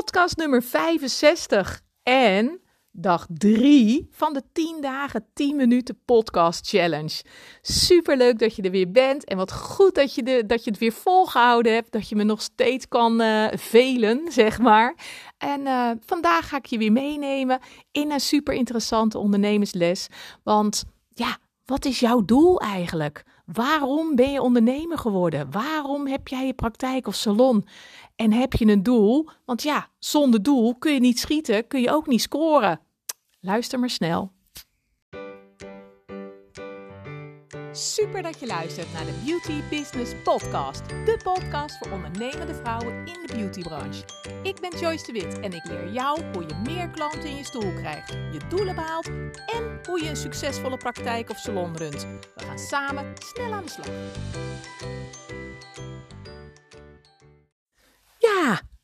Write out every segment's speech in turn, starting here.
podcast nummer 65 en dag 3 van de 10 dagen 10 minuten podcast challenge. Super leuk dat je er weer bent en wat goed dat je, de, dat je het weer volgehouden hebt, dat je me nog steeds kan uh, velen, zeg maar. En uh, vandaag ga ik je weer meenemen in een super interessante ondernemersles, want ja, wat is jouw doel eigenlijk? Waarom ben je ondernemer geworden? Waarom heb jij je praktijk of salon? En heb je een doel? Want ja, zonder doel kun je niet schieten, kun je ook niet scoren. Luister maar snel. Super dat je luistert naar de Beauty Business Podcast. De podcast voor ondernemende vrouwen in de beautybranche. Ik ben Joyce de Wit en ik leer jou hoe je meer klanten in je stoel krijgt, je doelen behaalt en hoe je een succesvolle praktijk of salon runt. We gaan samen snel aan de slag.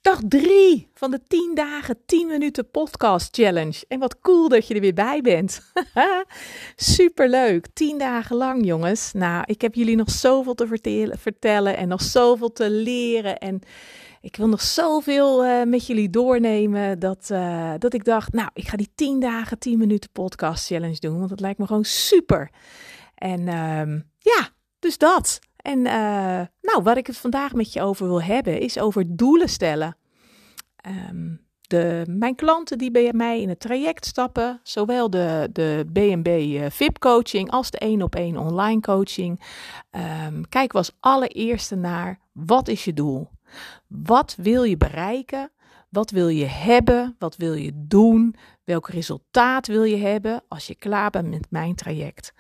Dag 3 van de 10 dagen 10 minuten podcast challenge. En wat cool dat je er weer bij bent. Superleuk, 10 dagen lang jongens. Nou, ik heb jullie nog zoveel te vertellen, en nog zoveel te leren en... Ik wil nog zoveel uh, met jullie doornemen dat, uh, dat ik dacht, nou, ik ga die 10 dagen 10 minuten podcast challenge doen, want dat lijkt me gewoon super. En uh, ja, dus dat. En uh, nou, wat ik het vandaag met je over wil hebben, is over doelen stellen. Um, de, mijn klanten die bij mij in het traject stappen, zowel de, de BNB uh, VIP coaching als de 1 op 1 online coaching, um, kijken we als allereerste naar wat is je doel? Wat wil je bereiken? Wat wil je hebben? Wat wil je doen? Welk resultaat wil je hebben als je klaar bent met mijn traject?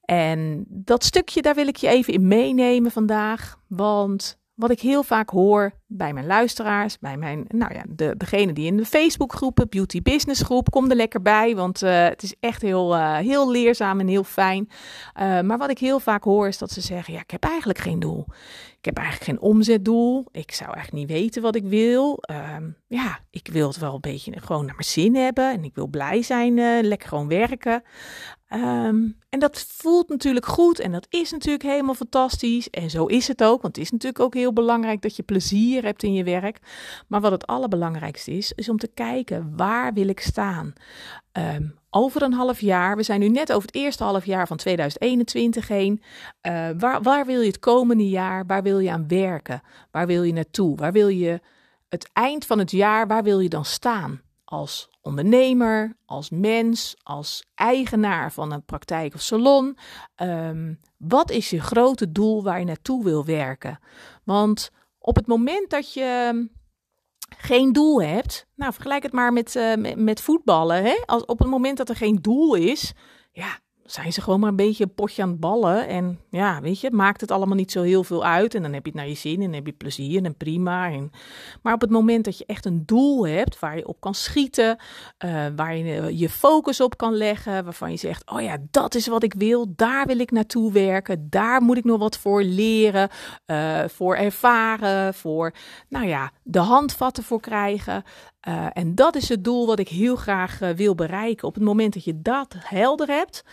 En dat stukje, daar wil ik je even in meenemen vandaag. Want wat ik heel vaak hoor bij mijn luisteraars, bij mijn, nou ja, de, degene die in de Facebookgroepen, Beauty Business groep, kom er lekker bij, want uh, het is echt heel, uh, heel leerzaam en heel fijn. Uh, maar wat ik heel vaak hoor is dat ze zeggen, ja, ik heb eigenlijk geen doel. Ik heb eigenlijk geen omzetdoel. Ik zou eigenlijk niet weten wat ik wil. Um, ja, ik wil het wel een beetje gewoon naar mijn zin hebben en ik wil blij zijn, lekker gewoon werken. Um, en dat voelt natuurlijk goed en dat is natuurlijk helemaal fantastisch. En zo is het ook, want het is natuurlijk ook heel belangrijk dat je plezier hebt in je werk. Maar wat het allerbelangrijkste is, is om te kijken waar wil ik staan. Um, over een half jaar, we zijn nu net over het eerste half jaar van 2021 heen. Uh, waar, waar wil je het komende jaar, waar wil je aan werken? Waar wil je naartoe? Waar wil je het eind van het jaar, waar wil je dan staan? Als ondernemer, als mens, als eigenaar van een praktijk of salon. Um, wat is je grote doel waar je naartoe wil werken? Want op het moment dat je geen doel hebt, nou vergelijk het maar met, uh, met, met, voetballen. Hè? Als, op het moment dat er geen doel is, ja, zijn ze gewoon maar een beetje een potje aan het ballen. En ja, weet je, maakt het allemaal niet zo heel veel uit. En dan heb je het naar je zin en heb je plezier en prima. En, maar op het moment dat je echt een doel hebt waar je op kan schieten, uh, waar je je focus op kan leggen, waarvan je zegt, oh ja, dat is wat ik wil, daar wil ik naartoe werken, daar moet ik nog wat voor leren, uh, voor ervaren, voor, nou ja, de handvatten voor krijgen. En dat is het doel wat ik heel graag wil bereiken. Op het moment dat je dat helder hebt,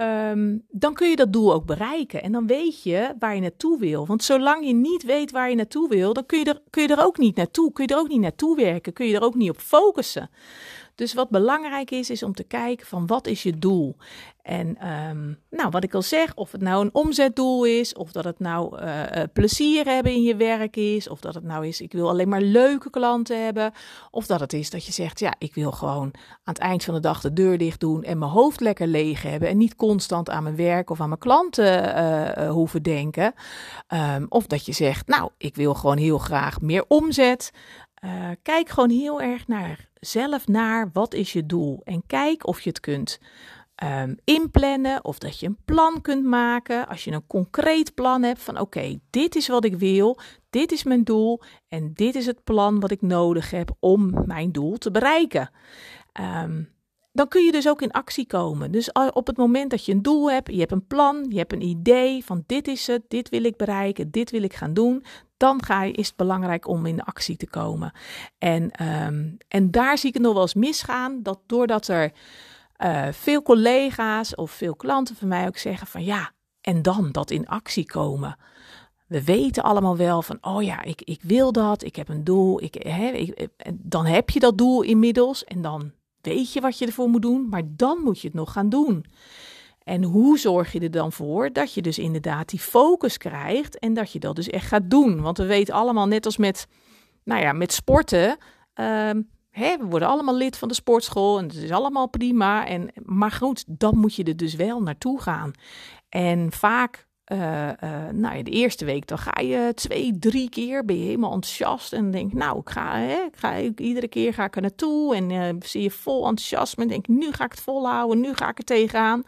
um, dan kun je dat doel ook bereiken. En dan weet je waar je naartoe wil. Want zolang je niet weet waar je naartoe wil, dan kun je er, kun je er ook niet naartoe. Kun je er ook niet naartoe werken. Kun je er ook niet op focussen. Dus wat belangrijk is, is om te kijken van wat is je doel. En um, nou, wat ik al zeg, of het nou een omzetdoel is, of dat het nou uh, plezier hebben in je werk is, of dat het nou is, ik wil alleen maar leuke klanten hebben, of dat het is dat je zegt, ja, ik wil gewoon aan het eind van de dag de deur dicht doen en mijn hoofd lekker leeg hebben en niet constant aan mijn werk of aan mijn klanten uh, hoeven denken. Um, of dat je zegt, nou, ik wil gewoon heel graag meer omzet. Kijk gewoon heel erg naar zelf naar wat is je doel en kijk of je het kunt um, inplannen of dat je een plan kunt maken. Als je een concreet plan hebt van oké, dit is wat ik wil, dit is mijn doel en dit is het plan wat ik nodig heb om mijn doel te bereiken. Um, dan kun je dus ook in actie komen. Dus op het moment dat je een doel hebt, je hebt een plan, je hebt een idee van dit is het, dit wil ik bereiken, dit wil ik gaan doen, dan ga je, is het belangrijk om in actie te komen. En, um, en daar zie ik het nog wel eens misgaan, dat doordat er uh, veel collega's of veel klanten van mij ook zeggen van ja, en dan dat in actie komen. we weten allemaal wel van, oh ja, ik, ik wil dat, ik heb een doel. Ik, hè, ik, dan heb je dat doel inmiddels en dan weet je wat je ervoor moet doen, maar dan moet je het nog gaan doen. En hoe zorg je er dan voor dat je dus inderdaad die focus krijgt en dat je dat dus echt gaat doen? Want we weten allemaal, net als met, nou ja, met sporten, ehm, we worden allemaal lid van de sportschool en het is allemaal prima. En, maar goed, dan moet je er dus wel naartoe gaan. En vaak uh, nou de eerste week dan ga je twee, drie keer, ben je helemaal enthousiast en denk nou, ik ga, hè, ik ga iedere keer ga ik er naartoe en uh, zie je vol enthousiasme en denk nu ga ik het volhouden, nu ga ik er tegenaan.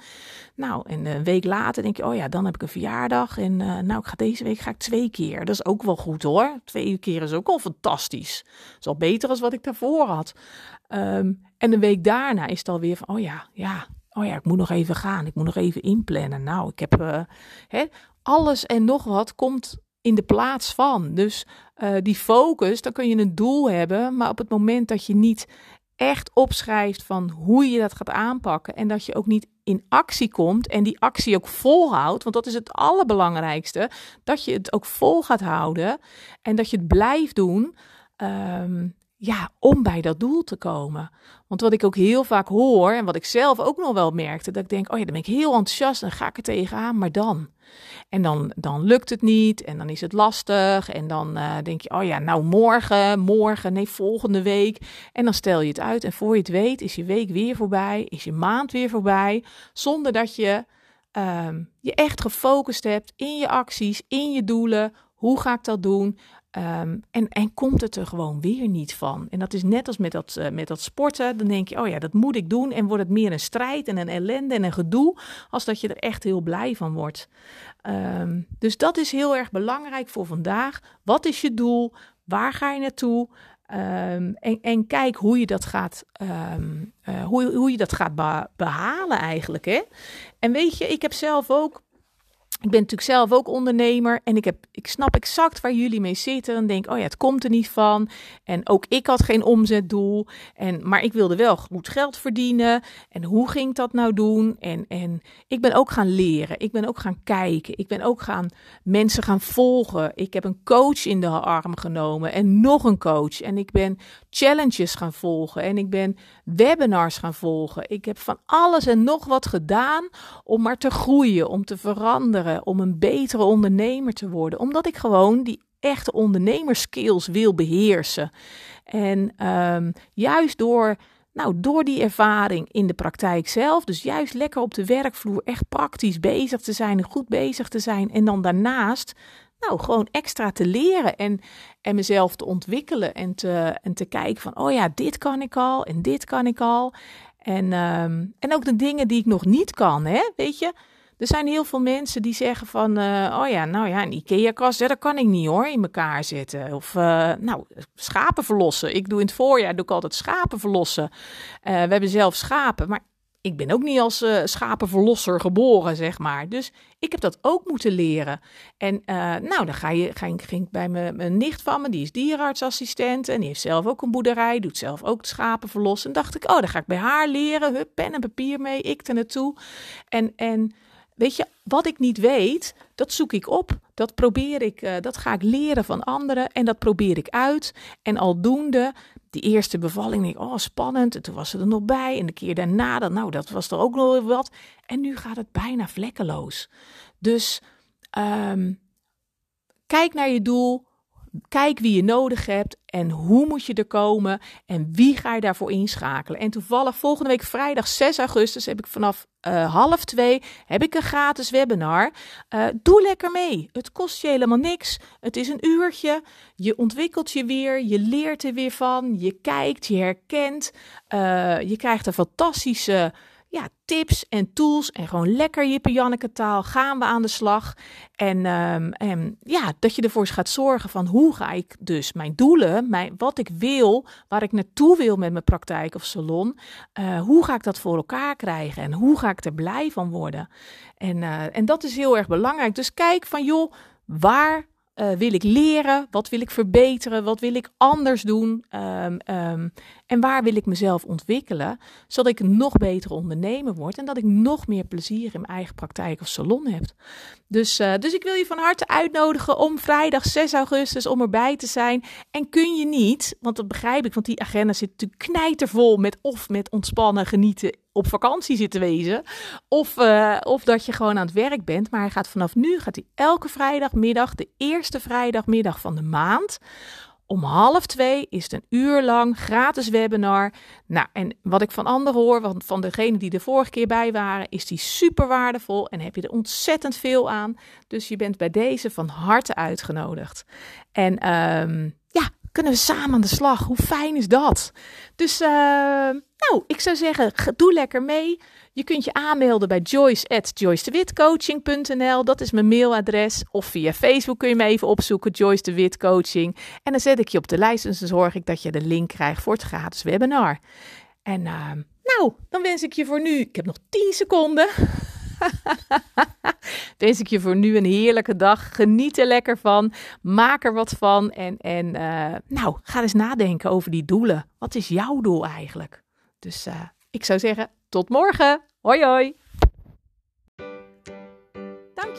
Nou, en een week later denk je, oh ja, dan heb ik een verjaardag en nou, ik ga deze week ga ik twee keer. Dat is ook wel goed hoor. Twee keer is ook al fantastisch. Dat is al beter dan wat ik daarvoor had. Um, en een week daarna is het alweer van, oh ja, ja, Oh ja, ik moet nog even gaan. Ik moet nog even inplannen. Nou, ik heb uh, hè, alles en nog wat komt in de plaats van. Dus uh, die focus, dan kun je een doel hebben. Maar op het moment dat je niet echt opschrijft van hoe je dat gaat aanpakken. En dat je ook niet in actie komt en die actie ook volhoudt. Want dat is het allerbelangrijkste. Dat je het ook vol gaat houden. En dat je het blijft doen. Um, ja, om bij dat doel te komen. Want wat ik ook heel vaak hoor en wat ik zelf ook nog wel merkte, dat ik denk, oh ja, dan ben ik heel enthousiast en ga ik er tegenaan, maar dan. En dan, dan lukt het niet en dan is het lastig en dan uh, denk je, oh ja, nou morgen, morgen, nee, volgende week. En dan stel je het uit en voor je het weet is je week weer voorbij, is je maand weer voorbij, zonder dat je um, je echt gefocust hebt in je acties, in je doelen. Hoe ga ik dat doen? Um, en, en komt het er gewoon weer niet van. En dat is net als met dat, uh, met dat sporten. Dan denk je, oh ja, dat moet ik doen. En wordt het meer een strijd en een ellende en een gedoe. Als dat je er echt heel blij van wordt. Um, dus dat is heel erg belangrijk voor vandaag. Wat is je doel? Waar ga je naartoe? Um, en, en, kijk hoe je dat gaat, uh, hoe, hoe je dat gaat behalen eigenlijk. Hè? En weet je, ik heb zelf ook ik ben natuurlijk zelf ook ondernemer en ik, heb, ik snap exact waar jullie mee zitten. Dan denk oh ja, het komt er niet van. En ook ik had geen omzetdoel. En, maar ik wilde wel goed geld verdienen. En hoe ging ik dat nou doen? En, en ik ben ook gaan leren. Ik ben ook gaan kijken. Ik ben ook gaan mensen gaan volgen. Ik heb een coach in de arm genomen en nog een coach. En ik ben challenges gaan volgen. En ik ben webinars gaan volgen. Ik heb van alles en nog wat gedaan om maar te groeien, om te veranderen, om een betere ondernemer te worden. Omdat ik gewoon die echte ondernemerskills wil beheersen. En um, juist door, nou, door die ervaring in de praktijk zelf, dus juist lekker op de werkvloer echt praktisch bezig te zijn, goed bezig te zijn. En dan daarnaast nou, gewoon extra te leren en, en mezelf te ontwikkelen en te, en te kijken van, oh ja, dit kan ik al en dit kan ik al. En, um, en ook de dingen die ik nog niet kan, hè, weet je. Er zijn heel veel mensen die zeggen van, uh, oh ja, nou ja, een IKEA-kast, dat kan ik niet hoor, in elkaar zetten. Of, uh, nou, schapen verlossen. Ik doe in het voorjaar, doe ik altijd schapen verlossen. Uh, we hebben zelf schapen, maar ik ben ook niet als schapenverlosser geboren, zeg maar. Dus ik heb dat ook moeten leren. En nou, dan ga je, ging, ging bij mijn, mijn nicht van me, die is dierenartsassistent. En die heeft zelf ook een boerderij, doet zelf ook schapen verlossen. En dacht ik, oh, dan ga ik bij haar leren. Hup, pen en papier mee, ik er naartoe. En, en weet je, wat ik niet weet, dat zoek ik op. Dat probeer ik, uh, dat ga ik leren van anderen en dat probeer ik uit. En aldoende die eerste bevalling, denk ik, oh spannend. En toen was ze er nog bij. En de keer daarna, dan, nou, dat was er ook nog wat. En nu gaat het bijna vlekkeloos. Dus um, kijk naar je doel. Kijk wie je nodig hebt en hoe moet je er komen en wie ga je daarvoor inschakelen. En toevallig volgende week vrijdag 6 augustus heb ik vanaf uh, half twee heb ik een gratis webinar. Uh, doe lekker mee. Het kost je helemaal niks. Het is een uurtje. Je ontwikkelt je weer. Je leert er weer van. Je kijkt, je herkent. Uh, je krijgt een fantastische ja, tips en tools en gewoon lekker Jippe Janneke taal gaan we aan de slag. En, um, en ja, dat je ervoor gaat zorgen van hoe ga ik dus mijn doelen, mijn, wat ik wil, waar ik naartoe wil met mijn praktijk of salon, uh, hoe ga ik dat voor elkaar krijgen en hoe ga ik er blij van worden. En, uh, en dat is heel erg belangrijk. Dus kijk van joh, waar uh, wil ik leren? Wat wil ik verbeteren? Wat wil ik anders doen? Um, en waar wil ik mezelf ontwikkelen? Zodat ik een nog betere ondernemer word en dat ik nog meer plezier in mijn eigen praktijk of salon heb. Dus, uh, dus ik wil je van harte uitnodigen om vrijdag 6 augustus om erbij te zijn. En kun je niet, want dat begrijp ik, want die agenda zit natuurlijk knijtervol met of met ontspannen, genieten, op vakantie zitten wezen. Of, uh, of dat je gewoon aan het werk bent. Maar hij gaat vanaf nu gaat hij elke vrijdagmiddag, de eerste vrijdagmiddag van de maand. Om half twee is het een uur lang gratis webinar. Nou, en wat ik van anderen hoor, want van degenen die de vorige keer bij waren, is die super waardevol en heb je er ontzettend veel aan. Dus je bent bij deze van harte uitgenodigd. En um, kunnen we samen aan de slag. Hoe fijn is dat? Dus uh, nou, ik zou zeggen, doe lekker mee. Je kunt je aanmelden bij joyce at joycedewitcoaching.nl. Dat is mijn mailadres. Of via Facebook kun je me even opzoeken, Joyce de Coaching. En dan zet ik je op de lijst en dan zorg ik dat je de link krijgt voor het gratis webinar. En uh, nou, dan wens ik je voor nu, ik heb nog 10 seconden. wens ik je voor nu een heerlijke dag. Geniet er lekker van. Maak er wat van. En, en uh, nou, ga eens nadenken over die doelen. Wat is jouw doel eigenlijk? Dus uh, ik zou zeggen, tot morgen. Hoi hoi.